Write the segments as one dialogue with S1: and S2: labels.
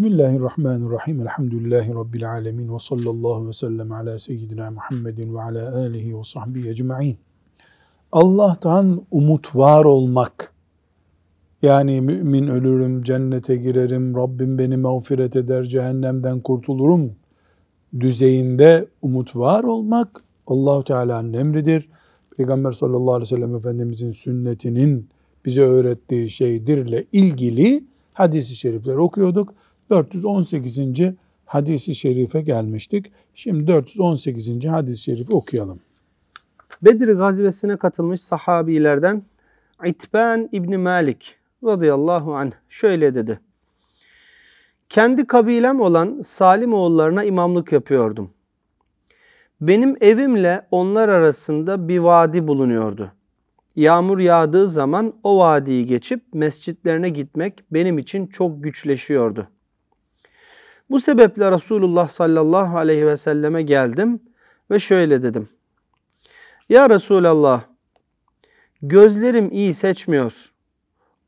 S1: Bismillahirrahmanirrahim. Elhamdülillahi Rabbil alemin. Ve sallallahu ve sellem ala seyyidina Muhammedin ve ala alihi ve sahbihi ecma'in. Allah'tan umut var olmak, yani mümin ölürüm, cennete girerim, Rabbim beni mağfiret eder, cehennemden kurtulurum düzeyinde umut var olmak Allahu Teala'nın emridir. Peygamber sallallahu aleyhi ve sellem Efendimizin sünnetinin bize öğrettiği şeydirle ilgili hadisi şerifler okuyorduk. 418. hadisi şerife gelmiştik. Şimdi 418. hadis-i şerifi okuyalım.
S2: Bedir gazvesine katılmış sahabilerden İtban İbni Malik radıyallahu anh şöyle dedi. Kendi kabilem olan Salim oğullarına imamlık yapıyordum. Benim evimle onlar arasında bir vadi bulunuyordu. Yağmur yağdığı zaman o vadiyi geçip mescitlerine gitmek benim için çok güçleşiyordu. Bu sebeple Resulullah sallallahu aleyhi ve selleme geldim ve şöyle dedim. Ya Resulallah, gözlerim iyi seçmiyor.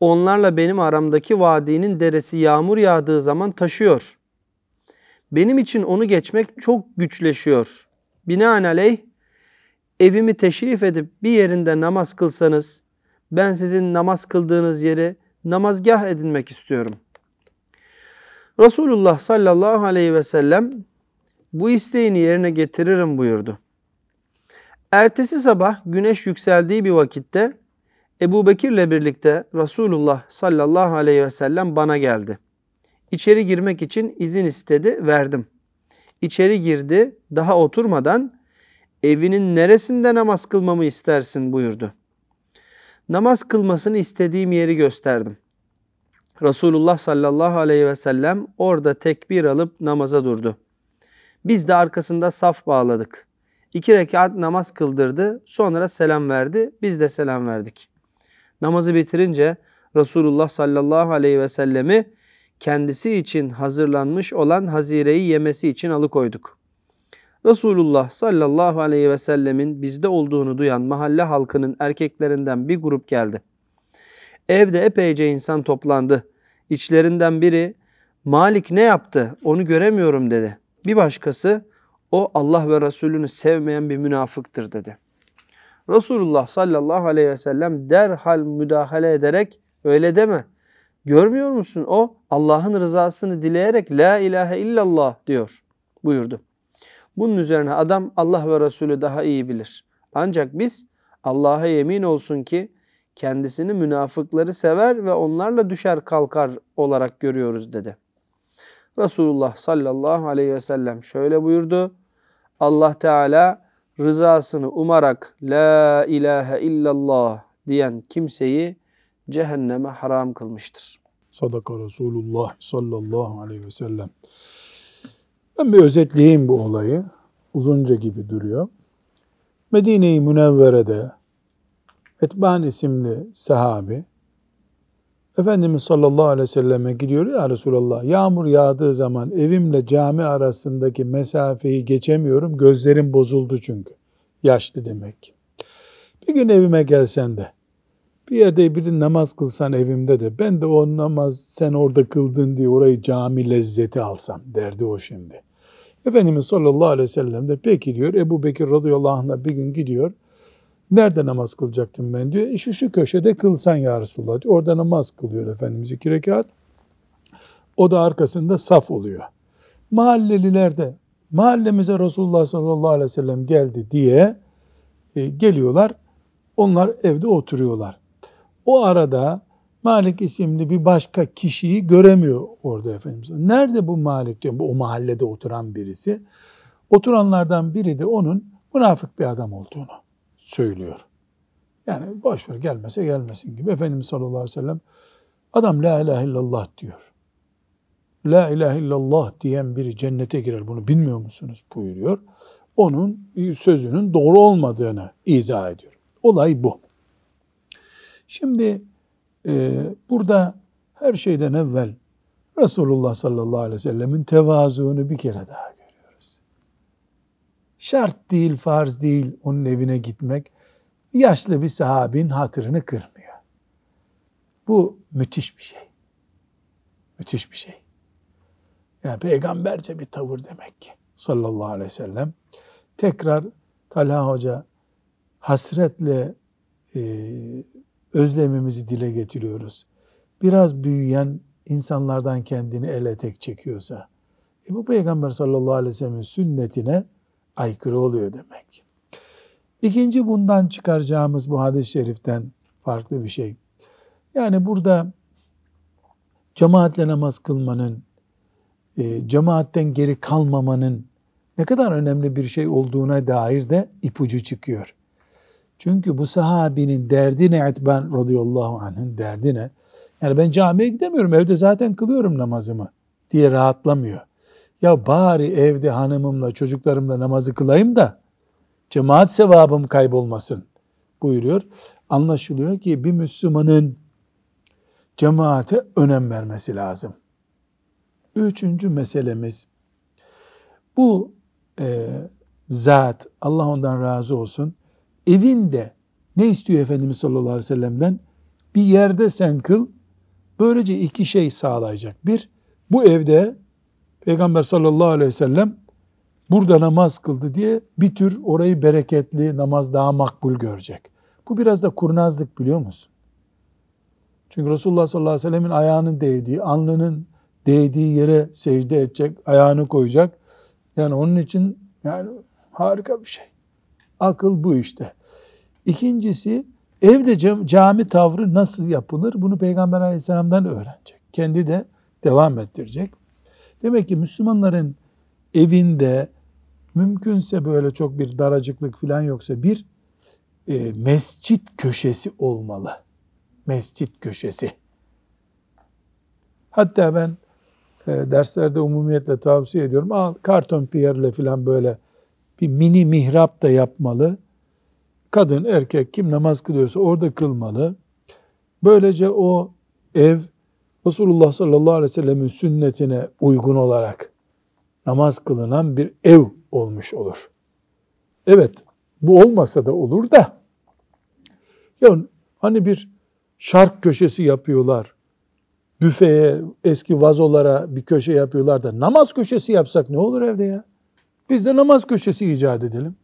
S2: Onlarla benim aramdaki vadinin deresi yağmur yağdığı zaman taşıyor. Benim için onu geçmek çok güçleşiyor. Binaenaleyh evimi teşrif edip bir yerinde namaz kılsanız ben sizin namaz kıldığınız yeri namazgah edinmek istiyorum. Resulullah sallallahu aleyhi ve sellem bu isteğini yerine getiririm buyurdu. Ertesi sabah güneş yükseldiği bir vakitte Ebu Bekir'le birlikte Resulullah sallallahu aleyhi ve sellem bana geldi. İçeri girmek için izin istedi, verdim. İçeri girdi, daha oturmadan evinin neresinde namaz kılmamı istersin buyurdu. Namaz kılmasını istediğim yeri gösterdim. Resulullah sallallahu aleyhi ve sellem orada tekbir alıp namaza durdu. Biz de arkasında saf bağladık. İki rekat namaz kıldırdı, sonra selam verdi, biz de selam verdik. Namazı bitirince Resulullah sallallahu aleyhi ve sellemi kendisi için hazırlanmış olan hazireyi yemesi için alıkoyduk. Resulullah sallallahu aleyhi ve sellemin bizde olduğunu duyan mahalle halkının erkeklerinden bir grup geldi. Evde epeyce insan toplandı. İçlerinden biri Malik ne yaptı onu göremiyorum dedi. Bir başkası o Allah ve Resulünü sevmeyen bir münafıktır dedi. Resulullah sallallahu aleyhi ve sellem derhal müdahale ederek öyle deme. Görmüyor musun o Allah'ın rızasını dileyerek la ilahe illallah diyor buyurdu. Bunun üzerine adam Allah ve Resulü daha iyi bilir. Ancak biz Allah'a yemin olsun ki kendisini münafıkları sever ve onlarla düşer kalkar olarak görüyoruz dedi. Resulullah sallallahu aleyhi ve sellem şöyle buyurdu. Allah Teala rızasını umarak la ilahe illallah diyen kimseyi cehenneme haram kılmıştır.
S1: Sadaka Resulullah sallallahu aleyhi ve sellem. Ben bir özetleyeyim bu olayı. Uzunca gibi duruyor. Medine-i Münevvere'de Etban isimli sahabi Efendimiz sallallahu aleyhi ve selleme gidiyor ya Resulallah yağmur yağdığı zaman evimle cami arasındaki mesafeyi geçemiyorum. Gözlerim bozuldu çünkü. Yaşlı demek. Bir gün evime gelsen de bir yerde bir namaz kılsan evimde de ben de o namaz sen orada kıldın diye orayı cami lezzeti alsam derdi o şimdi. Efendimiz sallallahu aleyhi ve sellem de peki diyor. Ebu Bekir radıyallahu anh'la bir gün gidiyor. Nerede namaz kılacaktım ben diyor. İşte şu köşede kılsan ya Resulullah diyor. Orada namaz kılıyor Efendimiz iki rekat. O da arkasında saf oluyor. Mahalleliler de mahallemize Resulullah sallallahu aleyhi ve sellem geldi diye e, geliyorlar. Onlar evde oturuyorlar. O arada Malik isimli bir başka kişiyi göremiyor orada Efendimiz. Nerede bu Malik diyor. Bu o mahallede oturan birisi. Oturanlardan biri de onun münafık bir adam olduğunu söylüyor. Yani boş ver gelmese gelmesin gibi. Efendimiz sallallahu aleyhi ve sellem adam la ilahe illallah diyor. La ilahe illallah diyen biri cennete girer bunu bilmiyor musunuz buyuruyor. Onun sözünün doğru olmadığını izah ediyor. Olay bu. Şimdi e, burada her şeyden evvel Resulullah sallallahu aleyhi ve sellemin tevazuunu bir kere daha. Şart değil, farz değil onun evine gitmek. Yaşlı bir sahabin hatırını kırmıyor. Bu müthiş bir şey. Müthiş bir şey. Yani peygamberce bir tavır demek ki sallallahu aleyhi ve sellem. Tekrar Talha Hoca hasretle e, özlemimizi dile getiriyoruz. Biraz büyüyen insanlardan kendini ele tek çekiyorsa, e bu Peygamber sallallahu aleyhi ve sellem'in sünnetine aykırı oluyor demek. İkinci bundan çıkaracağımız bu hadis-i şeriften farklı bir şey. Yani burada cemaatle namaz kılmanın, e, cemaatten geri kalmamanın ne kadar önemli bir şey olduğuna dair de ipucu çıkıyor. Çünkü bu sahabinin derdi ne Etben radıyallahu anh'ın derdi ne? Yani ben camiye gidemiyorum evde zaten kılıyorum namazımı diye rahatlamıyor. Ya bari evde hanımımla çocuklarımla namazı kılayım da cemaat sevabım kaybolmasın buyuruyor. Anlaşılıyor ki bir Müslümanın cemaate önem vermesi lazım. Üçüncü meselemiz bu e, zat Allah ondan razı olsun evinde ne istiyor Efendimiz sallallahu aleyhi ve sellem'den? Bir yerde sen kıl. Böylece iki şey sağlayacak. Bir, bu evde Peygamber sallallahu aleyhi ve sellem burada namaz kıldı diye bir tür orayı bereketli, namaz daha makbul görecek. Bu biraz da kurnazlık biliyor musun? Çünkü Resulullah sallallahu aleyhi ve sellemin ayağının değdiği, alnının değdiği yere secde edecek, ayağını koyacak. Yani onun için yani harika bir şey. Akıl bu işte. İkincisi evde cami tavrı nasıl yapılır? Bunu Peygamber aleyhisselamdan öğrenecek. Kendi de devam ettirecek. Demek ki Müslümanların evinde mümkünse böyle çok bir daracıklık falan yoksa bir e, mescit köşesi olmalı. Mescit köşesi. Hatta ben e, derslerde umumiyetle tavsiye ediyorum. Al karton piyerle falan böyle bir mini mihrap da yapmalı. Kadın, erkek kim namaz kılıyorsa orada kılmalı. Böylece o ev Resulullah sallallahu aleyhi ve sellemin sünnetine uygun olarak namaz kılınan bir ev olmuş olur. Evet, bu olmasa da olur da ya hani bir şark köşesi yapıyorlar. Büfeye, eski vazolara bir köşe yapıyorlar da namaz köşesi yapsak ne olur evde ya? Biz de namaz köşesi icat edelim.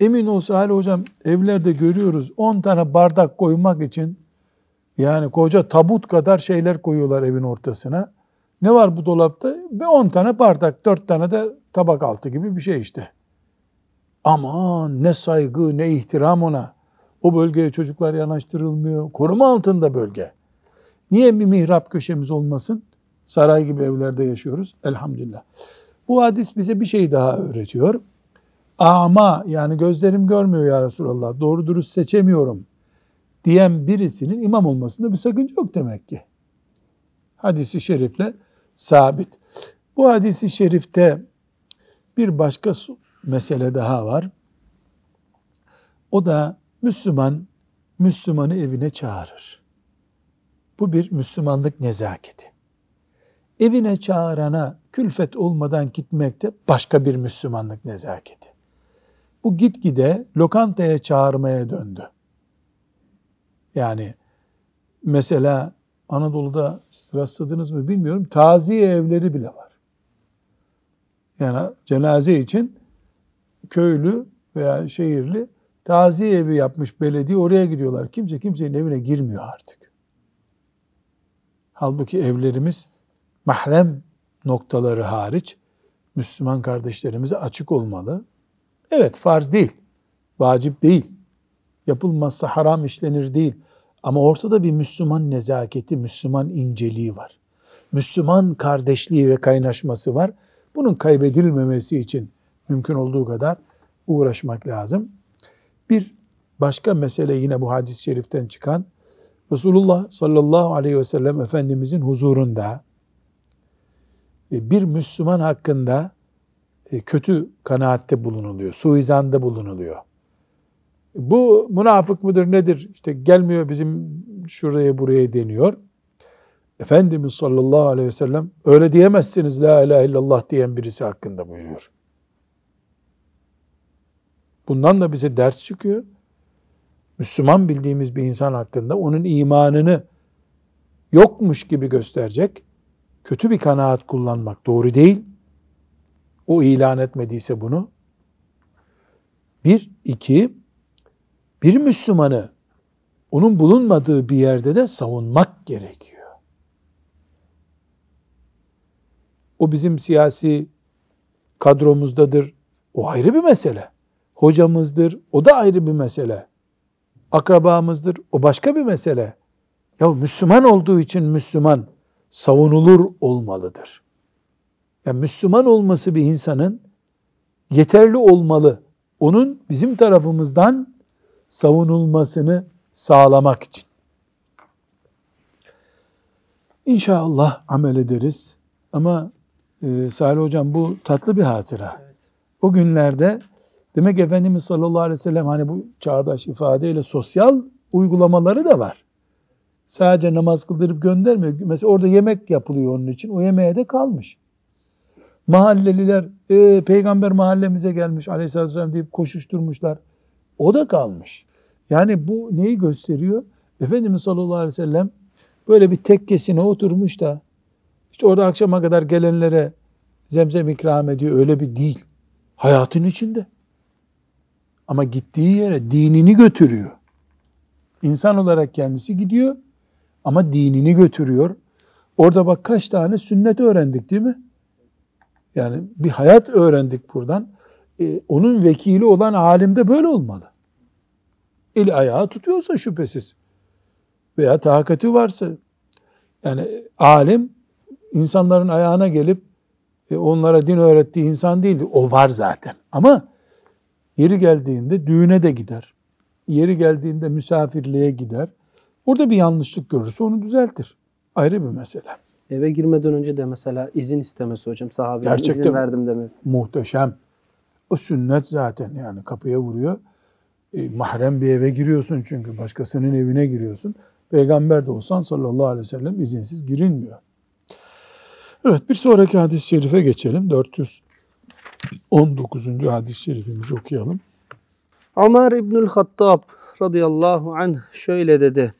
S1: Emin olsa Ali hocam evlerde görüyoruz 10 tane bardak koymak için yani koca tabut kadar şeyler koyuyorlar evin ortasına. Ne var bu dolapta? Bir 10 tane bardak, 4 tane de tabak altı gibi bir şey işte. Aman ne saygı, ne ihtiram ona. O bölgeye çocuklar yanaştırılmıyor. Koruma altında bölge. Niye bir mihrap köşemiz olmasın? Saray gibi evlerde yaşıyoruz. Elhamdülillah. Bu hadis bize bir şey daha öğretiyor. Ama yani gözlerim görmüyor ya Resulallah. Doğru dürüst seçemiyorum diyen birisinin imam olmasında bir sakınca yok demek ki. Hadisi şerifle sabit. Bu hadisi şerifte bir başka mesele daha var. O da Müslüman, Müslümanı evine çağırır. Bu bir Müslümanlık nezaketi. Evine çağırana külfet olmadan gitmek de başka bir Müslümanlık nezaketi. Bu gitgide lokantaya çağırmaya döndü. Yani mesela Anadolu'da rastladınız mı bilmiyorum. Taziye evleri bile var. Yani cenaze için köylü veya şehirli taziye evi yapmış belediye oraya gidiyorlar. Kimse kimsenin evine girmiyor artık. Halbuki evlerimiz mahrem noktaları hariç Müslüman kardeşlerimize açık olmalı. Evet farz değil, vacip değil. Yapılmazsa haram işlenir değil. Ama ortada bir Müslüman nezaketi, Müslüman inceliği var. Müslüman kardeşliği ve kaynaşması var. Bunun kaybedilmemesi için mümkün olduğu kadar uğraşmak lazım. Bir başka mesele yine bu hadis-i şeriften çıkan Resulullah sallallahu aleyhi ve sellem Efendimizin huzurunda e, bir Müslüman hakkında e, kötü kanaatte bulunuluyor, suizanda bulunuluyor. Bu münafık mıdır nedir? İşte gelmiyor bizim şuraya buraya deniyor. Efendimiz sallallahu aleyhi ve sellem öyle diyemezsiniz la ilahe illallah diyen birisi hakkında buyuruyor. Bundan da bize ders çıkıyor. Müslüman bildiğimiz bir insan hakkında onun imanını yokmuş gibi gösterecek kötü bir kanaat kullanmak doğru değil. O ilan etmediyse bunu. Bir, iki, bir Müslümanı onun bulunmadığı bir yerde de savunmak gerekiyor. O bizim siyasi kadromuzdadır. O ayrı bir mesele. Hocamızdır. O da ayrı bir mesele. Akrabamızdır. O başka bir mesele. Ya Müslüman olduğu için Müslüman savunulur olmalıdır. Yani Müslüman olması bir insanın yeterli olmalı. Onun bizim tarafımızdan savunulmasını sağlamak için. İnşallah amel ederiz. Ama e, Salih Hocam bu tatlı bir hatıra. Evet. O günlerde demek Efendimiz sallallahu aleyhi ve sellem hani bu çağdaş ifadeyle sosyal uygulamaları da var. Sadece namaz kıldırıp göndermiyor. Mesela orada yemek yapılıyor onun için. O yemeğe de kalmış. Mahalleliler e, peygamber mahallemize gelmiş aleyhissalatü vesselam deyip koşuşturmuşlar. O da kalmış. Yani bu neyi gösteriyor? Efendimiz sallallahu aleyhi ve sellem böyle bir tekkesine oturmuş da işte orada akşama kadar gelenlere zemzem ikram ediyor. Öyle bir değil. Hayatın içinde. Ama gittiği yere dinini götürüyor. İnsan olarak kendisi gidiyor ama dinini götürüyor. Orada bak kaç tane sünnet öğrendik değil mi? Yani bir hayat öğrendik buradan. Ee, onun vekili olan alim de böyle olmalı. El ayağı tutuyorsa şüphesiz veya takati varsa yani alim insanların ayağına gelip e, onlara din öğrettiği insan değildi. O var zaten. Ama yeri geldiğinde düğüne de gider. Yeri geldiğinde misafirliğe gider. Orada bir yanlışlık görürse onu düzeltir. Ayrı bir mesele.
S2: Eve girmeden önce de mesela izin istemesi hocam. Sahabenin izin verdim demesi.
S1: Muhteşem. O sünnet zaten yani kapıya vuruyor. E, mahrem bir eve giriyorsun çünkü başkasının evine giriyorsun. Peygamber de olsan sallallahu aleyhi ve sellem izinsiz girilmiyor. Evet bir sonraki hadis-i şerife geçelim. 419. hadis-i şerifimizi okuyalım.
S2: Ömer İbnül Hattab radıyallahu anh şöyle dedi.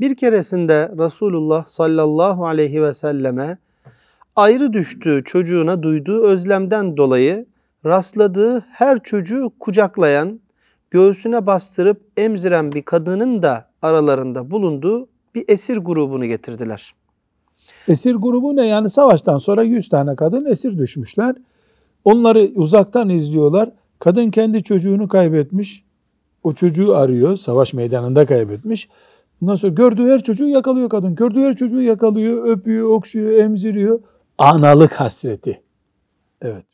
S2: Bir keresinde Resulullah sallallahu aleyhi ve selleme ayrı düştüğü çocuğuna duyduğu özlemden dolayı rastladığı her çocuğu kucaklayan, göğsüne bastırıp emziren bir kadının da aralarında bulunduğu bir esir grubunu getirdiler.
S1: Esir grubu ne? Yani savaştan sonra 100 tane kadın esir düşmüşler. Onları uzaktan izliyorlar. Kadın kendi çocuğunu kaybetmiş. O çocuğu arıyor. Savaş meydanında kaybetmiş. Ondan sonra gördüğü her çocuğu yakalıyor kadın. Gördüğü her çocuğu yakalıyor, öpüyor, okşuyor, emziriyor. Analık hasreti. Evet.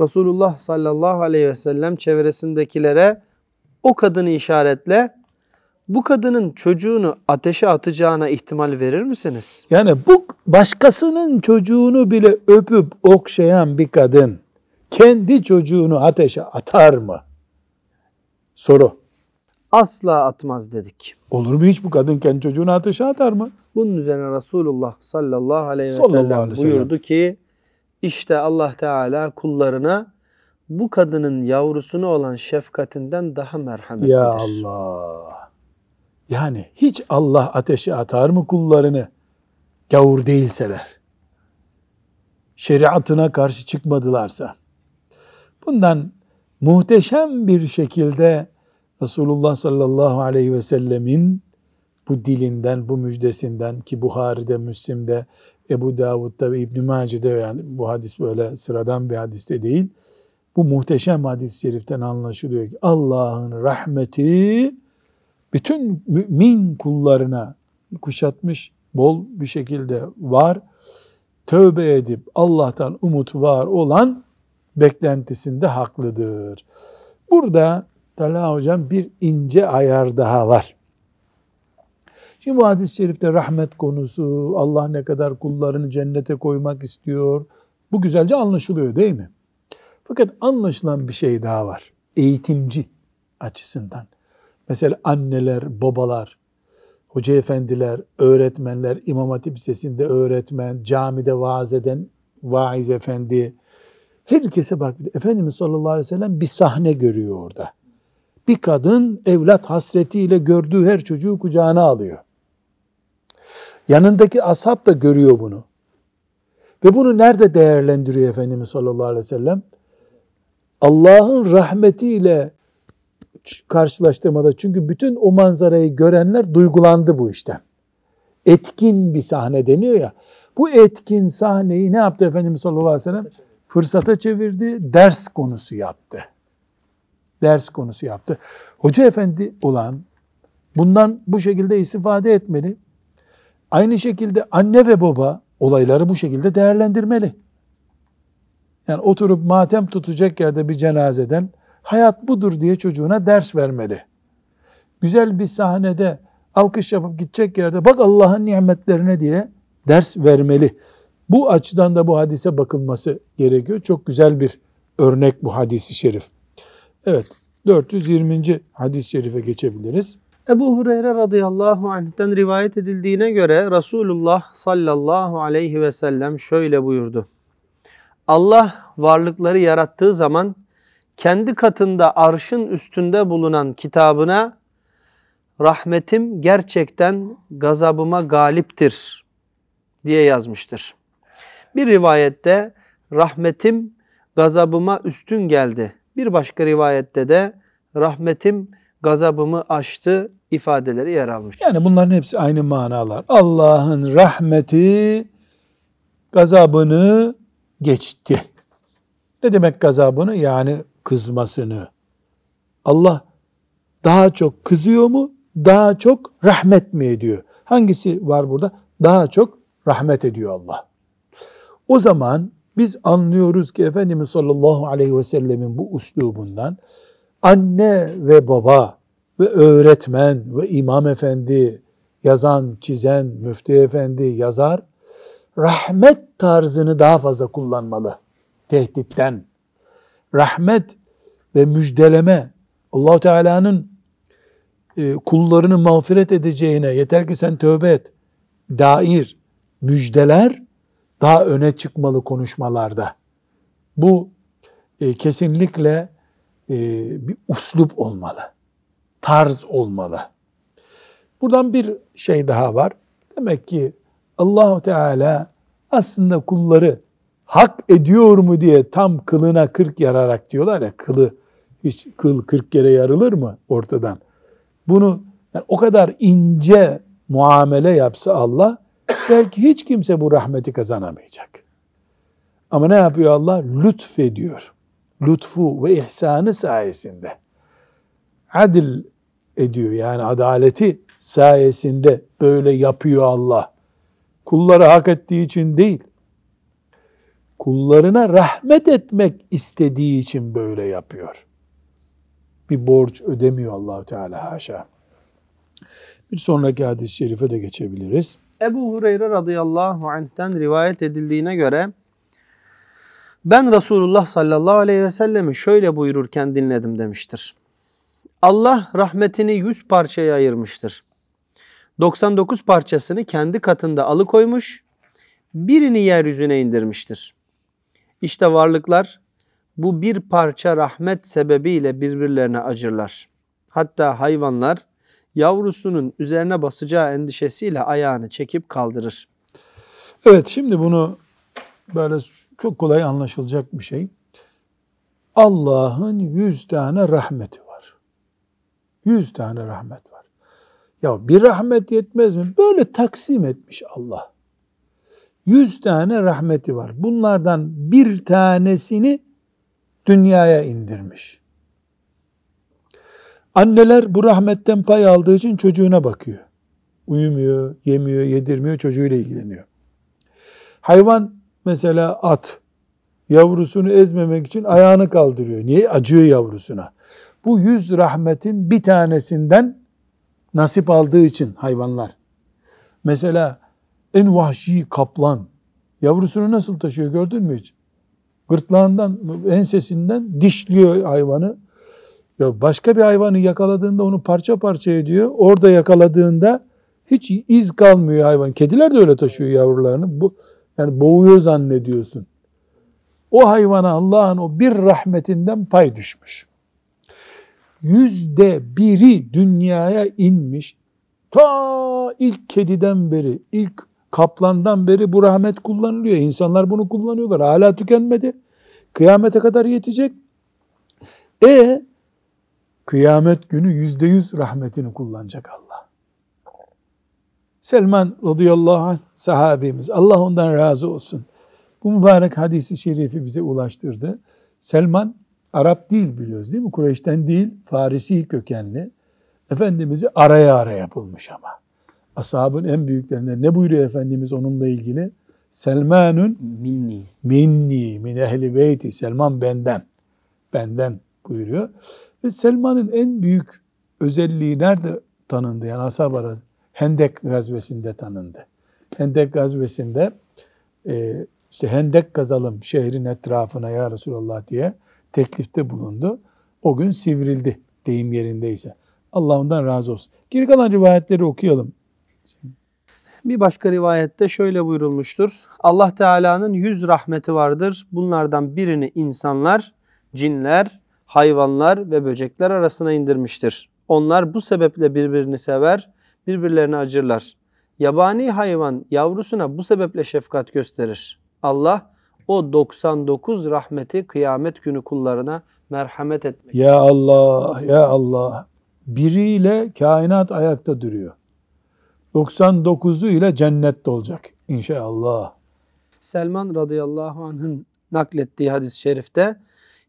S2: Resulullah sallallahu aleyhi ve sellem çevresindekilere o kadını işaretle bu kadının çocuğunu ateşe atacağına ihtimal verir misiniz?
S1: Yani bu başkasının çocuğunu bile öpüp okşayan bir kadın kendi çocuğunu ateşe atar mı? Soru.
S2: Asla atmaz dedik.
S1: Olur mu hiç bu kadın kendi çocuğunu ateşe atar mı?
S2: Bunun üzerine Resulullah sallallahu aleyhi ve sellem aleyhi buyurdu ki işte Allah Teala kullarına bu kadının yavrusuna olan şefkatinden daha merhametlidir.
S1: Ya Allah. Yani hiç Allah ateşe atar mı kullarını gavur değilseler? Şeriatına karşı çıkmadılarsa. Bundan muhteşem bir şekilde Resulullah sallallahu aleyhi ve sellemin bu dilinden, bu müjdesinden ki Buhari'de, Müslim'de, Ebu Davud'da ve İbn-i Mace'de yani bu hadis böyle sıradan bir hadiste değil. Bu muhteşem hadis-i şeriften anlaşılıyor ki Allah'ın rahmeti bütün mümin kullarına kuşatmış bol bir şekilde var. Tövbe edip Allah'tan umut var olan beklentisinde haklıdır. Burada Talha Hocam bir ince ayar daha var. Şimdi bu hadis-i şerifte rahmet konusu, Allah ne kadar kullarını cennete koymak istiyor. Bu güzelce anlaşılıyor değil mi? Fakat anlaşılan bir şey daha var. Eğitimci açısından. Mesela anneler, babalar, hoca efendiler, öğretmenler, İmam Hatip Lisesi'nde öğretmen, camide vaaz eden vaiz efendi. Herkese bak. Efendimiz sallallahu aleyhi ve sellem bir sahne görüyor orada. Bir kadın evlat hasretiyle gördüğü her çocuğu kucağına alıyor. Yanındaki ashab da görüyor bunu. Ve bunu nerede değerlendiriyor Efendimiz sallallahu aleyhi ve sellem? Allah'ın rahmetiyle karşılaştırmada. Çünkü bütün o manzarayı görenler duygulandı bu işten. Etkin bir sahne deniyor ya. Bu etkin sahneyi ne yaptı Efendimiz sallallahu aleyhi ve sellem? Fırsata çevirdi, ders konusu yaptı. Ders konusu yaptı. Hoca efendi olan bundan bu şekilde istifade etmeli. Aynı şekilde anne ve baba olayları bu şekilde değerlendirmeli. Yani oturup matem tutacak yerde bir cenazeden hayat budur diye çocuğuna ders vermeli. Güzel bir sahnede alkış yapıp gidecek yerde bak Allah'ın nimetlerine diye ders vermeli. Bu açıdan da bu hadise bakılması gerekiyor. Çok güzel bir örnek bu hadisi şerif. Evet 420. hadis-i şerife geçebiliriz.
S2: Ebu Hureyre radıyallahu anh'ten rivayet edildiğine göre Resulullah sallallahu aleyhi ve sellem şöyle buyurdu. Allah varlıkları yarattığı zaman kendi katında arşın üstünde bulunan kitabına rahmetim gerçekten gazabıma galiptir diye yazmıştır. Bir rivayette rahmetim gazabıma üstün geldi. Bir başka rivayette de rahmetim gazabımı aştı ifadeleri yer almış.
S1: Yani bunların hepsi aynı manalar. Allah'ın rahmeti gazabını geçti. Ne demek gazabını? Yani kızmasını. Allah daha çok kızıyor mu? Daha çok rahmet mi ediyor? Hangisi var burada? Daha çok rahmet ediyor Allah. O zaman biz anlıyoruz ki Efendimiz sallallahu aleyhi ve sellemin bu uslubundan anne ve baba ve öğretmen ve imam efendi, yazan, çizen, müftü efendi, yazar, rahmet tarzını daha fazla kullanmalı. Tehditten. Rahmet ve müjdeleme, allah Teala'nın e, kullarını mağfiret edeceğine, yeter ki sen tövbe et, dair müjdeler daha öne çıkmalı konuşmalarda. Bu e, kesinlikle bir uslup olmalı. Tarz olmalı. Buradan bir şey daha var. Demek ki allah Teala aslında kulları hak ediyor mu diye tam kılına kırk yararak diyorlar ya kılı hiç kıl kırk kere yarılır mı ortadan? Bunu yani o kadar ince muamele yapsa Allah belki hiç kimse bu rahmeti kazanamayacak. Ama ne yapıyor Allah? Lütfediyor. Lütfu ve ihsanı sayesinde. Adil ediyor yani adaleti sayesinde böyle yapıyor Allah. Kulları hak ettiği için değil, kullarına rahmet etmek istediği için böyle yapıyor. Bir borç ödemiyor Allahu Teala haşa. Bir sonraki hadis-i şerife de geçebiliriz.
S2: Ebu Hureyre radıyallahu anh'ten rivayet edildiğine göre ben Resulullah sallallahu aleyhi ve sellemi şöyle buyururken dinledim demiştir. Allah rahmetini yüz parçaya ayırmıştır. 99 parçasını kendi katında alıkoymuş, birini yeryüzüne indirmiştir. İşte varlıklar bu bir parça rahmet sebebiyle birbirlerine acırlar. Hatta hayvanlar yavrusunun üzerine basacağı endişesiyle ayağını çekip kaldırır.
S1: Evet şimdi bunu böyle çok kolay anlaşılacak bir şey. Allah'ın yüz tane rahmeti var. Yüz tane rahmet var. Ya bir rahmet yetmez mi? Böyle taksim etmiş Allah. Yüz tane rahmeti var. Bunlardan bir tanesini dünyaya indirmiş. Anneler bu rahmetten pay aldığı için çocuğuna bakıyor. Uyumuyor, yemiyor, yedirmiyor, çocuğuyla ilgileniyor. Hayvan mesela at yavrusunu ezmemek için ayağını kaldırıyor. Niye? Acıyor yavrusuna. Bu yüz rahmetin bir tanesinden nasip aldığı için hayvanlar. Mesela en vahşi kaplan yavrusunu nasıl taşıyor gördün mü hiç? Gırtlağından, ensesinden dişliyor hayvanı. Ya başka bir hayvanı yakaladığında onu parça parça ediyor. Orada yakaladığında hiç iz kalmıyor hayvan. Kediler de öyle taşıyor yavrularını. Bu yani boğuyor zannediyorsun. O hayvana Allah'ın o bir rahmetinden pay düşmüş. Yüzde biri dünyaya inmiş. Ta ilk kediden beri, ilk Kaplandan beri bu rahmet kullanılıyor. İnsanlar bunu kullanıyorlar. Hala tükenmedi. Kıyamete kadar yetecek. E kıyamet günü yüzde yüz rahmetini kullanacak Allah. Selman radıyallahu anh sahabimiz. Allah ondan razı olsun. Bu mübarek hadisi şerifi bize ulaştırdı. Selman Arap değil biliyoruz değil mi? Kureyş'ten değil, Farisi kökenli. Efendimiz'i araya araya bulmuş ama. Ashabın en büyüklerinden ne buyuruyor Efendimiz onunla ilgili? Selmanun
S2: Minni.
S1: minni min ehli beyti. Selman benden. Benden buyuruyor. Ve Selman'ın en büyük özelliği nerede tanındı? Yani ashab arası Hendek gazvesinde tanındı. Hendek gazvesinde e, işte hendek kazalım şehrin etrafına ya Resulallah diye teklifte bulundu. O gün sivrildi deyim yerindeyse. Allah ondan razı olsun. Geri kalan rivayetleri okuyalım.
S2: Bir başka rivayette şöyle buyurulmuştur. Allah Teala'nın yüz rahmeti vardır. Bunlardan birini insanlar, cinler, hayvanlar ve böcekler arasına indirmiştir. Onlar bu sebeple birbirini sever, birbirlerine acırlar. Yabani hayvan yavrusuna bu sebeple şefkat gösterir. Allah o 99 rahmeti kıyamet günü kullarına merhamet etmek.
S1: Ya Allah, ya Allah. Biriyle kainat ayakta duruyor. 99'u ile cennette olacak inşallah.
S2: Selman radıyallahu anh'ın naklettiği hadis-i şerifte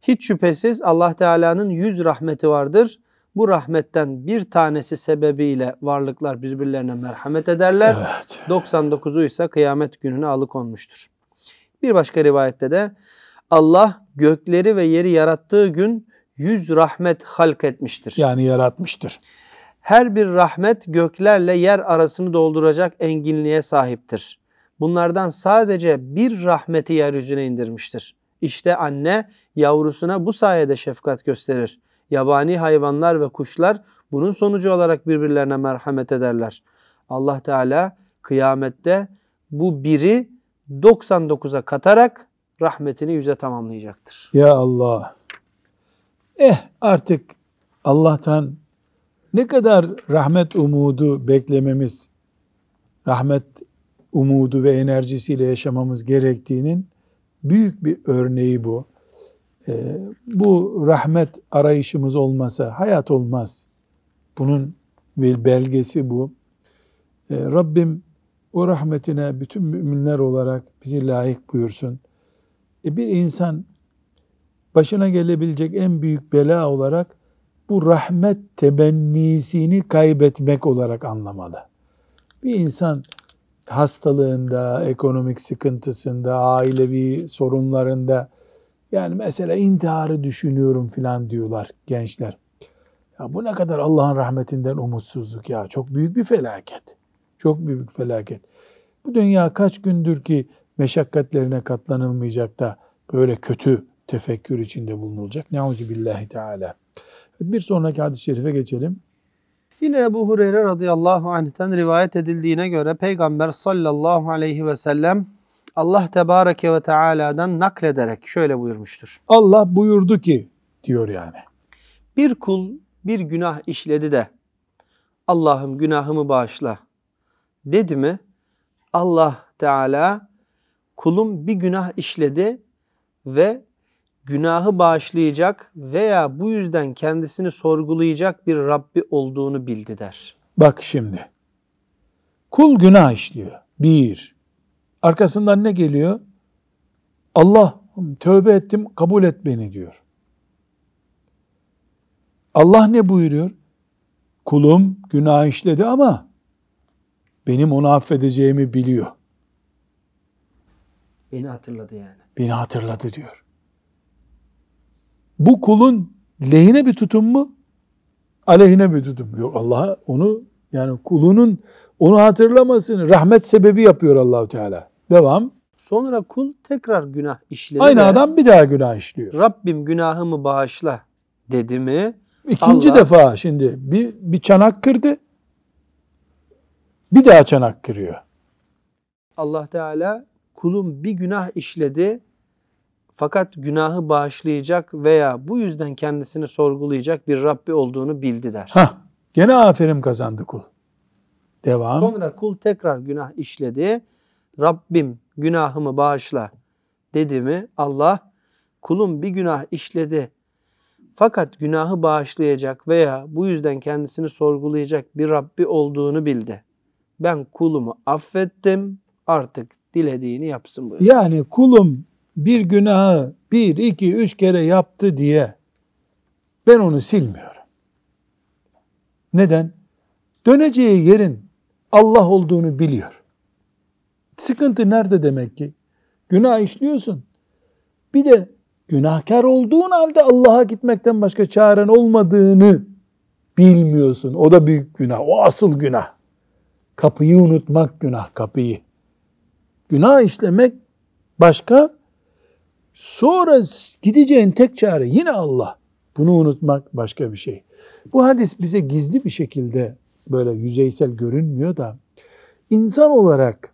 S2: hiç şüphesiz Allah Teala'nın yüz rahmeti vardır. Bu rahmetten bir tanesi sebebiyle varlıklar birbirlerine merhamet ederler.
S1: Evet.
S2: 99'u ise kıyamet gününe alıkonmuştur. Bir başka rivayette de Allah gökleri ve yeri yarattığı gün yüz rahmet halk etmiştir.
S1: Yani yaratmıştır.
S2: Her bir rahmet göklerle yer arasını dolduracak enginliğe sahiptir. Bunlardan sadece bir rahmeti yeryüzüne indirmiştir. İşte anne yavrusuna bu sayede şefkat gösterir. Yabani hayvanlar ve kuşlar bunun sonucu olarak birbirlerine merhamet ederler. Allah Teala kıyamette bu biri 99'a katarak rahmetini yüze tamamlayacaktır.
S1: Ya Allah. Eh artık Allah'tan ne kadar rahmet umudu beklememiz, rahmet umudu ve enerjisiyle yaşamamız gerektiğinin büyük bir örneği bu. Ee, bu rahmet arayışımız olmasa hayat olmaz. Bunun bir belgesi bu. Ee, Rabbim o rahmetine bütün müminler olarak bizi layık buyursun. E bir insan başına gelebilecek en büyük bela olarak bu rahmet temennisini kaybetmek olarak anlamalı. Bir insan hastalığında, ekonomik sıkıntısında, ailevi sorunlarında yani mesela intiharı düşünüyorum filan diyorlar gençler. Ya bu ne kadar Allah'ın rahmetinden umutsuzluk ya. Çok büyük bir felaket. Çok büyük felaket. Bu dünya kaç gündür ki meşakkatlerine katlanılmayacak da böyle kötü tefekkür içinde bulunulacak. Neuzu billahi teala. Bir sonraki hadis-i şerife geçelim.
S2: Yine Ebu Hureyre radıyallahu anh'ten rivayet edildiğine göre Peygamber sallallahu aleyhi ve sellem Allah tebareke ve teala'dan naklederek şöyle buyurmuştur.
S1: Allah buyurdu ki diyor yani.
S2: Bir kul bir günah işledi de Allah'ım günahımı bağışla dedi mi Allah Teala kulum bir günah işledi ve günahı bağışlayacak veya bu yüzden kendisini sorgulayacak bir Rabbi olduğunu bildi der.
S1: Bak şimdi. Kul günah işliyor. Bir. Arkasından ne geliyor? Allah tövbe ettim kabul et beni diyor. Allah ne buyuruyor? Kulum günah işledi ama benim onu affedeceğimi biliyor.
S2: Beni hatırladı yani.
S1: Beni hatırladı diyor. Bu kulun lehine bir tutum mu? Aleyhine bir tutum. Yok Allah onu yani kulunun onu hatırlamasını rahmet sebebi yapıyor Allahu Teala. Devam.
S2: Sonra kul tekrar günah işledi
S1: Aynı
S2: de,
S1: adam bir daha günah işliyor.
S2: Rabbim günahımı bağışla dedi mi
S1: İkinci
S2: Allah-
S1: defa şimdi bir, bir çanak kırdı. Bir daha çanak kırıyor.
S2: Allah Teala kulum bir günah işledi fakat günahı bağışlayacak veya bu yüzden kendisini sorgulayacak bir Rabbi olduğunu bildi der.
S1: Hah, gene aferin kazandı kul. Devam.
S2: Sonra kul tekrar günah işledi. Rabbim günahımı bağışla dedi mi Allah kulum bir günah işledi. Fakat günahı bağışlayacak veya bu yüzden kendisini sorgulayacak bir Rabbi olduğunu bildi. Ben kulumu affettim artık dilediğini yapsın buyuruyor.
S1: Yani kulum bir günahı bir, iki, üç kere yaptı diye ben onu silmiyorum. Neden? Döneceği yerin Allah olduğunu biliyor. Sıkıntı nerede demek ki? Günah işliyorsun. Bir de günahkar olduğun halde Allah'a gitmekten başka çaren olmadığını bilmiyorsun. O da büyük günah. O asıl günah. Kapıyı unutmak günah, kapıyı. Günah işlemek başka. Sonra gideceğin tek çare yine Allah. Bunu unutmak başka bir şey. Bu hadis bize gizli bir şekilde böyle yüzeysel görünmüyor da insan olarak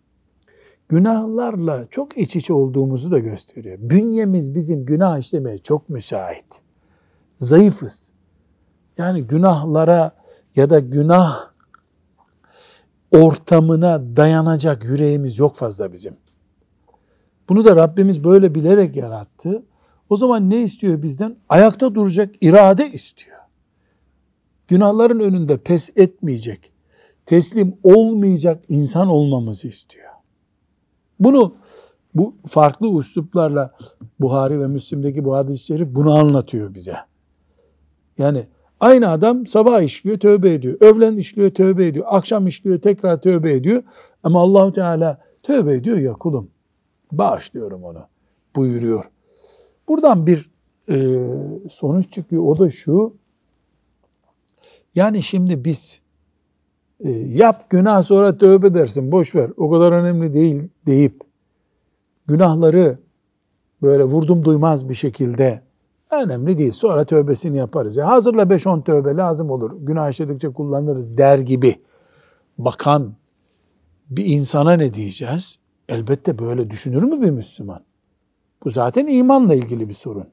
S1: günahlarla çok iç içe olduğumuzu da gösteriyor. Bünyemiz bizim günah işlemeye çok müsait. Zayıfız. Yani günahlara ya da günah ortamına dayanacak yüreğimiz yok fazla bizim. Bunu da Rabbimiz böyle bilerek yarattı. O zaman ne istiyor bizden? Ayakta duracak irade istiyor. Günahların önünde pes etmeyecek, teslim olmayacak insan olmamızı istiyor. Bunu bu farklı üsluplarla Buhari ve Müslim'deki bu hadis-i şerif bunu anlatıyor bize. Yani aynı adam sabah işliyor, tövbe ediyor. Öğlen işliyor, tövbe ediyor. Akşam işliyor, tekrar tövbe ediyor. Ama Allahu Teala tövbe ediyor ya kulum. Bağışlıyorum onu buyuruyor. Buradan bir e, sonuç çıkıyor. O da şu. Yani şimdi biz yap günah sonra tövbe dersin boş ver o kadar önemli değil deyip günahları böyle vurdum duymaz bir şekilde önemli değil sonra tövbesini yaparız. Ya hazırla 5-10 tövbe lazım olur günah işledikçe kullanırız der gibi bakan bir insana ne diyeceğiz? Elbette böyle düşünür mü bir Müslüman? Bu zaten imanla ilgili bir sorun.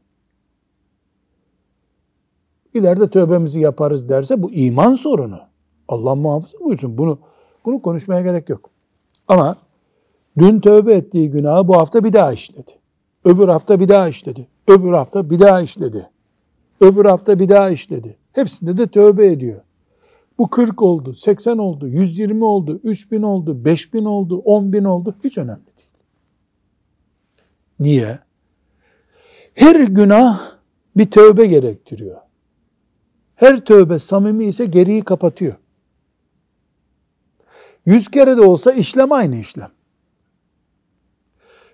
S1: İleride tövbemizi yaparız derse bu iman sorunu. Allah muhafaza buyursun. Bunu bunu konuşmaya gerek yok. Ama dün tövbe ettiği günahı bu hafta bir daha işledi. Öbür hafta bir daha işledi. Öbür hafta bir daha işledi. Öbür hafta bir daha işledi. Hepsinde de tövbe ediyor. Bu 40 oldu, 80 oldu, 120 oldu, 3000 oldu, 5000 oldu, 10 bin oldu. Hiç önemli değil. Niye? Her günah bir tövbe gerektiriyor. Her tövbe samimi ise geriyi kapatıyor. Yüz kere de olsa işlem aynı işlem.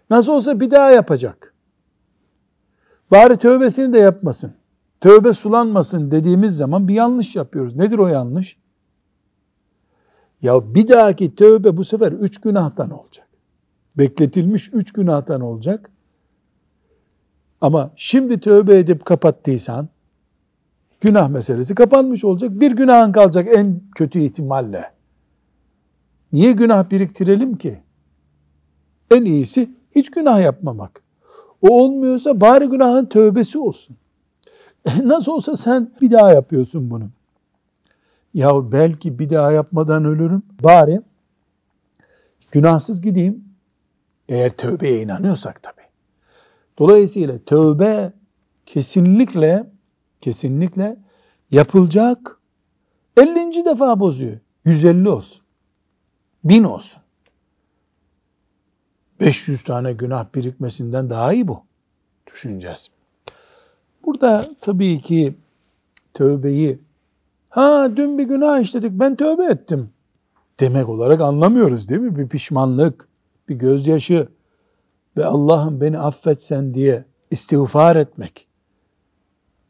S1: Nasıl olsa bir daha yapacak. Bari tövbesini de yapmasın. Tövbe sulanmasın dediğimiz zaman bir yanlış yapıyoruz. Nedir o yanlış? Ya bir dahaki tövbe bu sefer üç günahtan olacak. Bekletilmiş üç günahtan olacak. Ama şimdi tövbe edip kapattıysan günah meselesi kapanmış olacak. Bir günahın kalacak en kötü ihtimalle. Niye günah biriktirelim ki? En iyisi hiç günah yapmamak. O olmuyorsa bari günahın tövbesi olsun. Nasıl olsa sen bir daha yapıyorsun bunu. Ya belki bir daha yapmadan ölürüm. Bari günahsız gideyim. Eğer tövbeye inanıyorsak tabii. Dolayısıyla tövbe kesinlikle kesinlikle yapılacak 50. defa bozuyor. 150 olsun. 1000 olsun. 500 tane günah birikmesinden daha iyi bu. Düşüneceğiz. Burada tabii ki tövbeyi ha dün bir günah işledik ben tövbe ettim demek olarak anlamıyoruz değil mi? Bir pişmanlık, bir gözyaşı ve Allah'ım beni affetsen diye istiğfar etmek.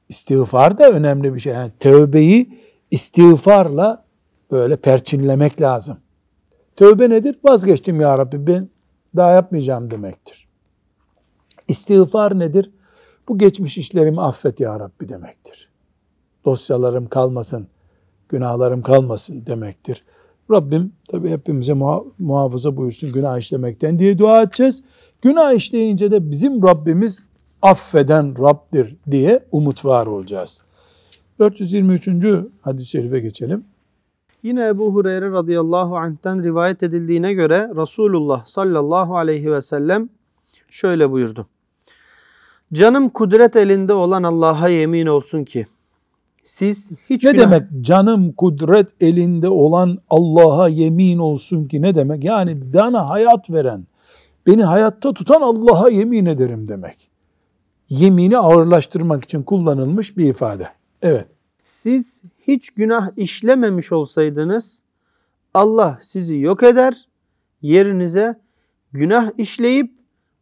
S1: İstiğfar da önemli bir şey. Yani tövbeyi istiğfarla böyle perçinlemek lazım. Tövbe nedir? Vazgeçtim ya Rabbi ben daha yapmayacağım demektir. İstiğfar nedir? Bu geçmiş işlerimi affet ya Rabbi demektir. Dosyalarım kalmasın, günahlarım kalmasın demektir. Rabbim tabi hepimize muhafaza buyursun günah işlemekten diye dua edeceğiz. Günah işleyince de bizim Rabbimiz affeden Rabbdir diye umut var olacağız. 423. hadis-i şerife geçelim.
S2: Yine Ebu Hureyre radıyallahu anh'ten rivayet edildiğine göre Resulullah sallallahu aleyhi ve sellem şöyle buyurdu. Canım kudret elinde olan Allah'a yemin olsun ki siz hiç
S1: Ne
S2: günah-
S1: demek canım kudret elinde olan Allah'a yemin olsun ki ne demek? Yani bana hayat veren, beni hayatta tutan Allah'a yemin ederim demek. Yemini ağırlaştırmak için kullanılmış bir ifade. Evet.
S2: Siz hiç günah işlememiş olsaydınız Allah sizi yok eder, yerinize günah işleyip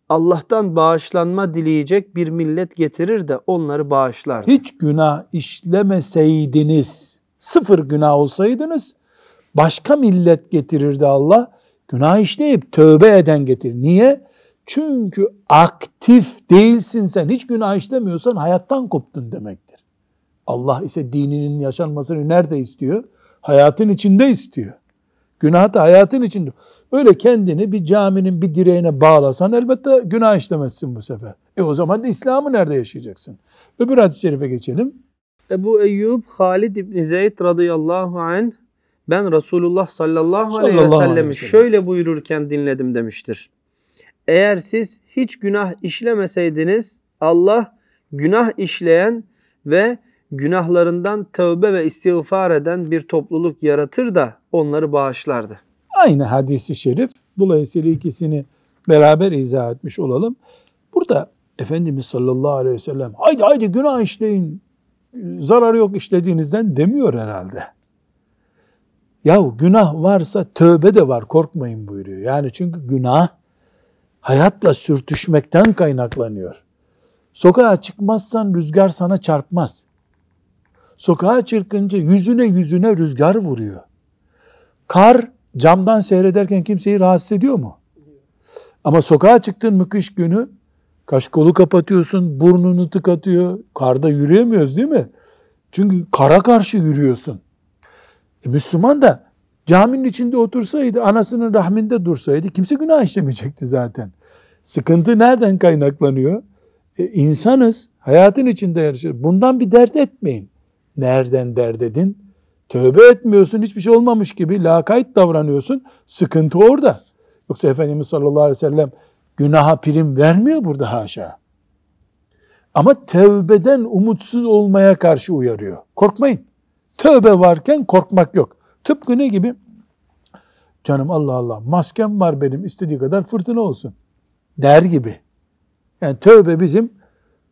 S2: Allah'tan bağışlanma dileyecek bir millet getirir de onları bağışlar.
S1: Hiç günah işlemeseydiniz, sıfır günah olsaydınız, başka millet getirirdi Allah. Günah işleyip tövbe eden getir. Niye? Çünkü aktif değilsin sen. Hiç günah işlemiyorsan hayattan koptun demektir. Allah ise dininin yaşanmasını nerede istiyor? Hayatın içinde istiyor. Günah da hayatın içinde. Öyle kendini bir caminin bir direğine bağlasan elbette günah işlemezsin bu sefer. E o zaman da İslam'ı nerede yaşayacaksın? Öbür hadis-i şerife geçelim.
S2: Ebu Eyyub Halid İbni Zeyd radıyallahu anh ben Resulullah sallallahu aleyhi ve sellem'i
S1: sellem.
S2: şöyle buyururken dinledim demiştir. Eğer siz hiç günah işlemeseydiniz Allah günah işleyen ve günahlarından tövbe ve istiğfar eden bir topluluk yaratır da onları bağışlardı.
S1: Aynı hadisi şerif. Dolayısıyla ikisini beraber izah etmiş olalım. Burada Efendimiz sallallahu aleyhi ve sellem haydi haydi günah işleyin zararı yok işlediğinizden demiyor herhalde. Yahu günah varsa tövbe de var korkmayın buyuruyor. Yani çünkü günah hayatla sürtüşmekten kaynaklanıyor. Sokağa çıkmazsan rüzgar sana çarpmaz. Sokağa çıkınca yüzüne yüzüne rüzgar vuruyor. Kar camdan seyrederken kimseyi rahatsız ediyor mu? Ama sokağa çıktın mı kış günü kaş kolu kapatıyorsun, burnunu tıkatıyor. Karda yürüyemiyoruz değil mi? Çünkü kara karşı yürüyorsun. E Müslüman da caminin içinde otursaydı, anasının rahminde dursaydı kimse günah işlemeyecekti zaten. Sıkıntı nereden kaynaklanıyor? E, insanız, hayatın içinde yaşıyoruz. Bundan bir dert etmeyin. Nereden dert edin? Tövbe etmiyorsun, hiçbir şey olmamış gibi lakayt davranıyorsun. Sıkıntı orada. Yoksa Efendimiz sallallahu aleyhi ve sellem günaha prim vermiyor burada haşa. Ama tövbeden umutsuz olmaya karşı uyarıyor. Korkmayın. Tövbe varken korkmak yok. Tıpkı ne gibi? Canım Allah Allah maskem var benim istediği kadar fırtına olsun. Der gibi. Yani tövbe bizim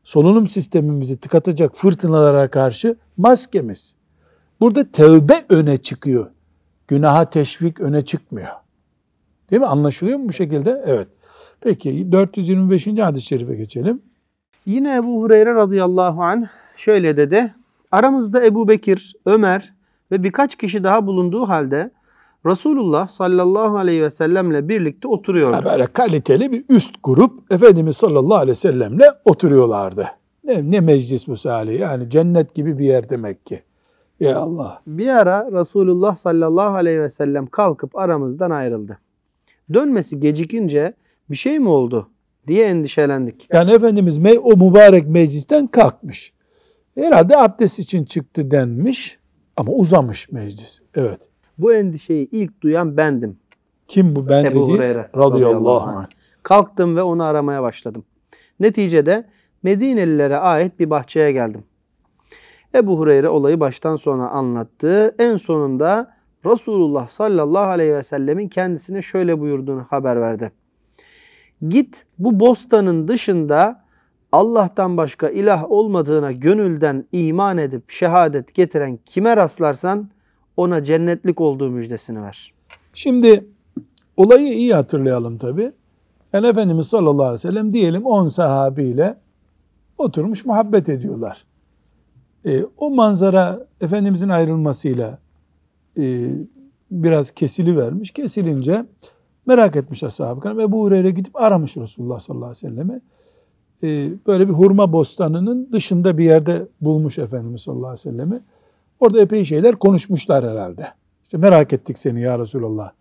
S1: solunum sistemimizi tıkatacak fırtınalara karşı maskemiz. Burada tövbe öne çıkıyor. Günaha teşvik öne çıkmıyor. Değil mi? Anlaşılıyor mu bu şekilde? Evet. Peki 425. hadis-i şerife geçelim.
S2: Yine Ebu Hureyre radıyallahu anh şöyle dedi. Aramızda Ebu Bekir, Ömer ve birkaç kişi daha bulunduğu halde Resulullah sallallahu aleyhi ve sellemle birlikte oturuyordu.
S1: Ha, böyle kaliteli bir üst grup Efendimiz sallallahu aleyhi ve sellemle oturuyorlardı. Ne, ne meclis bu Salih? Yani cennet gibi bir yer demek ki. Ya Allah.
S2: Bir ara Resulullah sallallahu aleyhi ve sellem kalkıp aramızdan ayrıldı. Dönmesi gecikince bir şey mi oldu diye endişelendik.
S1: Yani Efendimiz o mübarek meclisten kalkmış. Herhalde abdest için çıktı denmiş ama uzamış meclis. Evet.
S2: Bu endişeyi ilk duyan bendim.
S1: Kim bu ben
S2: Ebu
S1: dedi?
S2: Hureyre
S1: Radıyallahu anh.
S2: Kalktım ve onu aramaya başladım. Neticede Medinelilere ait bir bahçeye geldim. Ebu Hureyre olayı baştan sona anlattı. En sonunda Resulullah sallallahu aleyhi ve sellemin kendisine şöyle buyurduğunu haber verdi. Git bu bostanın dışında Allah'tan başka ilah olmadığına gönülden iman edip şehadet getiren kime rastlarsan ona cennetlik olduğu müjdesini ver.
S1: Şimdi olayı iyi hatırlayalım tabi. Yani Efendimiz sallallahu aleyhi ve sellem diyelim 10 sahabiyle oturmuş muhabbet ediyorlar. E, o manzara Efendimizin ayrılmasıyla e, biraz kesili vermiş. Kesilince merak etmiş ashab-ı kiram. Ebu Hureyre gidip aramış Resulullah sallallahu aleyhi ve sellemi. E, böyle bir hurma bostanının dışında bir yerde bulmuş Efendimiz sallallahu aleyhi ve sellemi. Orada epey şeyler konuşmuşlar herhalde. İşte merak ettik seni ya Resulallah.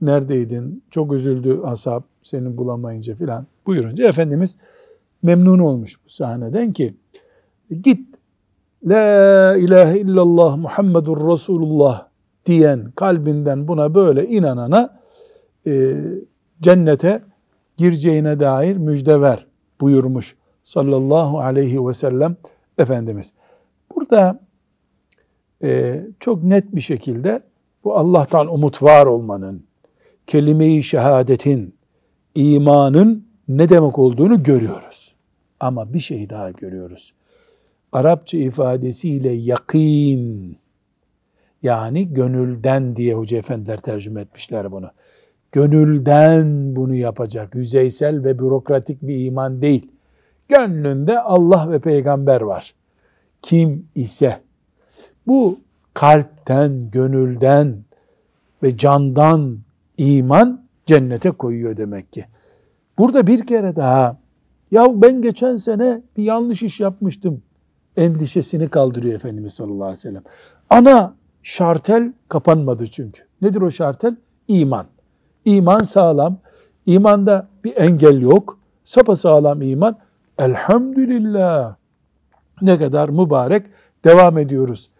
S1: Neredeydin? Çok üzüldü ashab seni bulamayınca filan buyurunca Efendimiz memnun olmuş bu sahneden ki git La ilahe illallah Muhammedur Resulullah diyen kalbinden buna böyle inanana e, cennete gireceğine dair müjde ver buyurmuş sallallahu aleyhi ve sellem Efendimiz. Burada çok net bir şekilde bu Allah'tan umut var olmanın, kelime-i şehadetin, imanın ne demek olduğunu görüyoruz. Ama bir şey daha görüyoruz. Arapça ifadesiyle yakin, yani gönülden diye hoca efendiler tercüme etmişler bunu. Gönülden bunu yapacak, yüzeysel ve bürokratik bir iman değil. Gönlünde Allah ve peygamber var. Kim ise bu kalpten, gönülden ve candan iman cennete koyuyor demek ki. Burada bir kere daha ya ben geçen sene bir yanlış iş yapmıştım endişesini kaldırıyor Efendimiz sallallahu aleyhi ve sellem. Ana şartel kapanmadı çünkü. Nedir o şartel? İman. İman sağlam. İmanda bir engel yok. Sapa sağlam iman. Elhamdülillah. Ne kadar mübarek devam ediyoruz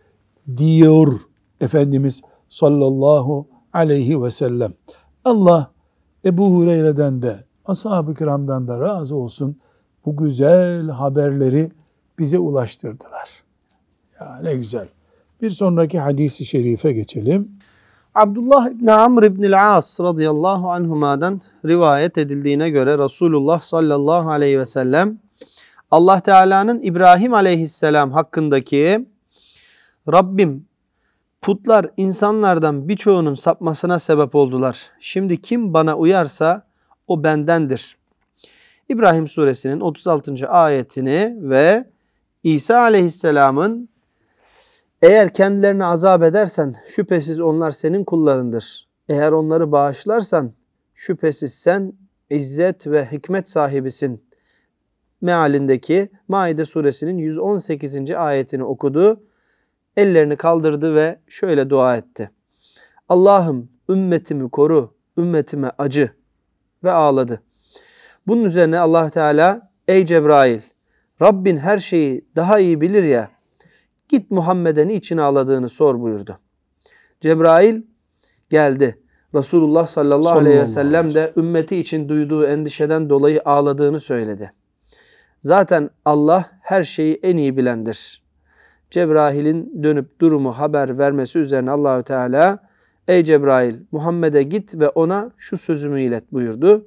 S1: diyor Efendimiz sallallahu aleyhi ve sellem. Allah Ebu Hureyre'den de ashab-ı kiramdan da razı olsun bu güzel haberleri bize ulaştırdılar. Ya ne güzel. Bir sonraki hadisi şerife geçelim.
S2: Abdullah İbni Amr İbni As radıyallahu anhuma'dan rivayet edildiğine göre Resulullah sallallahu aleyhi ve sellem Allah Teala'nın İbrahim aleyhisselam hakkındaki Rabbim putlar insanlardan birçoğunun sapmasına sebep oldular. Şimdi kim bana uyarsa o bendendir. İbrahim suresinin 36. ayetini ve İsa aleyhisselamın eğer kendilerini azap edersen şüphesiz onlar senin kullarındır. Eğer onları bağışlarsan şüphesiz sen izzet ve hikmet sahibisin. Mealindeki Maide suresinin 118. ayetini okudu. Ellerini kaldırdı ve şöyle dua etti. Allah'ım ümmetimi koru, ümmetime acı ve ağladı. Bunun üzerine Allah Teala ey Cebrail Rabbin her şeyi daha iyi bilir ya Git Muhammed'e niçin ağladığını sor buyurdu. Cebrail geldi. Resulullah sallallahu, aleyhi ve sellem de ümmeti için duyduğu endişeden dolayı ağladığını söyledi. Zaten Allah her şeyi en iyi bilendir. Cebrail'in dönüp durumu haber vermesi üzerine Allahü Teala Ey Cebrail Muhammed'e git ve ona şu sözümü ilet buyurdu.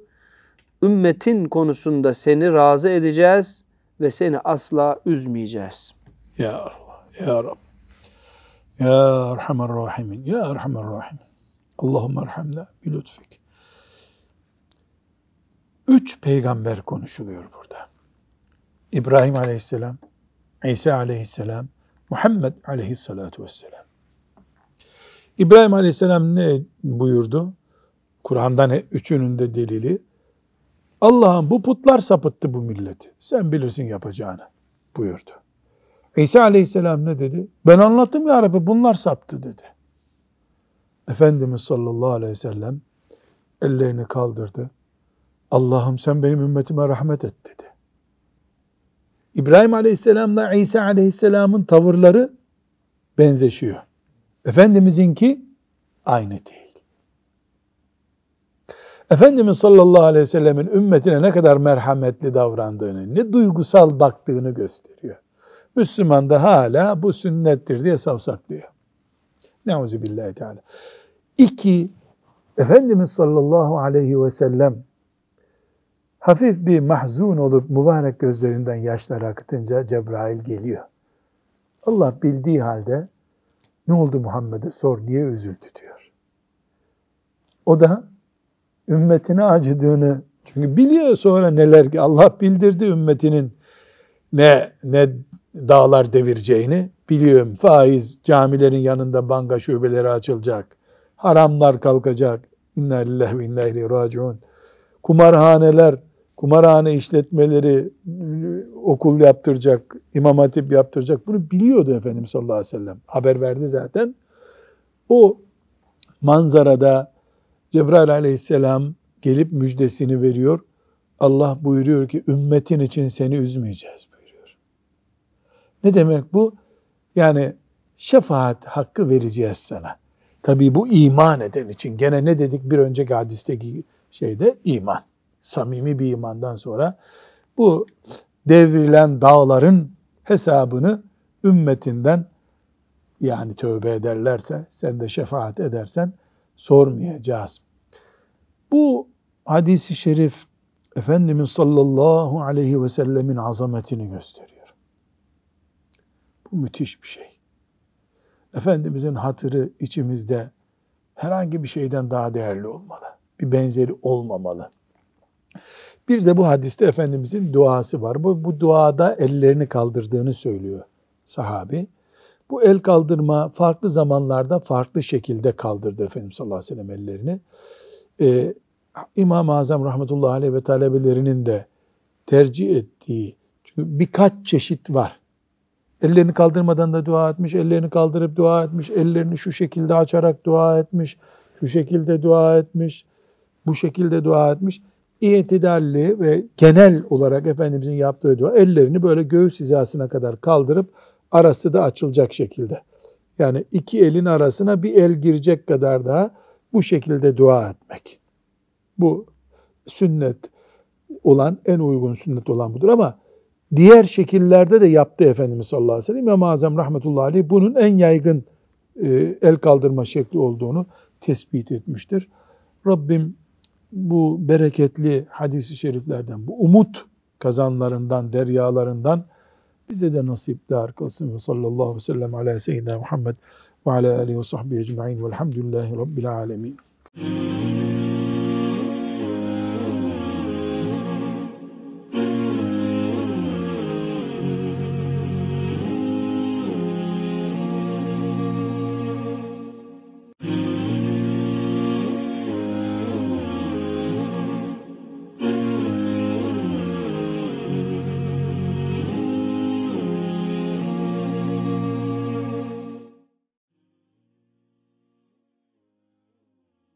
S2: Ümmetin konusunda seni razı edeceğiz ve seni asla üzmeyeceğiz.
S1: Ya Allah. Ya Rab. Ya Erhamer Rahimin. Ya Erhamer Rahimin. Allahümme erhamna bi lütfik. Üç peygamber konuşuluyor burada. İbrahim aleyhisselam, İsa aleyhisselam, Muhammed aleyhissalatu vesselam. İbrahim aleyhisselam ne buyurdu? Kur'an'dan üçünün de delili. Allah'ım bu putlar sapıttı bu milleti. Sen bilirsin yapacağını buyurdu. İsa aleyhisselam ne dedi? Ben anlattım ya Rabbi bunlar saptı dedi. Efendimiz sallallahu aleyhi ve sellem ellerini kaldırdı. Allah'ım sen benim ümmetime rahmet et dedi. İbrahim aleyhisselamla İsa aleyhisselamın tavırları benzeşiyor. Efendimizinki aynı değil. Efendimiz sallallahu aleyhi ve sellemin ümmetine ne kadar merhametli davrandığını, ne duygusal baktığını gösteriyor. Müslüman da hala bu sünnettir diye savsaklıyor. Neuzu billahi teala. İki, Efendimiz sallallahu aleyhi ve sellem hafif bir mahzun olup mübarek gözlerinden yaşlar akıtınca Cebrail geliyor. Allah bildiği halde ne oldu Muhammed'e sor niye üzüldü diyor. O da ümmetine acıdığını çünkü biliyor sonra neler ki Allah bildirdi ümmetinin ne ne dağlar devireceğini biliyorum. Faiz camilerin yanında banka şubeleri açılacak. Haramlar kalkacak. İnna lillahi ve inna ileyhi raciun. Kumarhaneler, kumarhane işletmeleri okul yaptıracak, imam hatip yaptıracak. Bunu biliyordu Efendimiz sallallahu aleyhi ve sellem. Haber verdi zaten. O manzarada Cebrail aleyhisselam gelip müjdesini veriyor. Allah buyuruyor ki ümmetin için seni üzmeyeceğiz. Ne demek bu? Yani şefaat hakkı vereceğiz sana. Tabii bu iman eden için. Gene ne dedik bir önceki hadisteki şeyde? iman. Samimi bir imandan sonra bu devrilen dağların hesabını ümmetinden yani tövbe ederlerse, sen de şefaat edersen sormayacağız. Bu hadisi şerif Efendimiz sallallahu aleyhi ve sellemin azametini gösteriyor. Bu müthiş bir şey. Efendimizin hatırı içimizde herhangi bir şeyden daha değerli olmalı. Bir benzeri olmamalı. Bir de bu hadiste Efendimizin duası var. Bu, bu duada ellerini kaldırdığını söylüyor sahabi. Bu el kaldırma farklı zamanlarda farklı şekilde kaldırdı Efendimiz sallallahu aleyhi ve sellem ellerini. Ee, İmam-ı Azam rahmetullahi aleyh ve talebelerinin de tercih ettiği çünkü birkaç çeşit var. Ellerini kaldırmadan da dua etmiş, ellerini kaldırıp dua etmiş, ellerini şu şekilde açarak dua etmiş, şu şekilde dua etmiş, bu şekilde dua etmiş. İtidalli ve genel olarak Efendimizin yaptığı dua ellerini böyle göğüs hizasına kadar kaldırıp arası da açılacak şekilde. Yani iki elin arasına bir el girecek kadar daha bu şekilde dua etmek. Bu sünnet olan, en uygun sünnet olan budur ama diğer şekillerde de yaptı Efendimiz sallallahu aleyhi ve sellem. İmam-ı Azam rahmetullahi aleyh bunun en yaygın e, el kaldırma şekli olduğunu tespit etmiştir. Rabbim bu bereketli hadisi şeriflerden, bu umut kazanlarından, deryalarından bize de nasipdar kılsın. Ve sallallahu aleyhi ve sellem ala seyyidina Muhammed ve ala alihi ve sahbihi ecma'in velhamdülillahi rabbil alemin.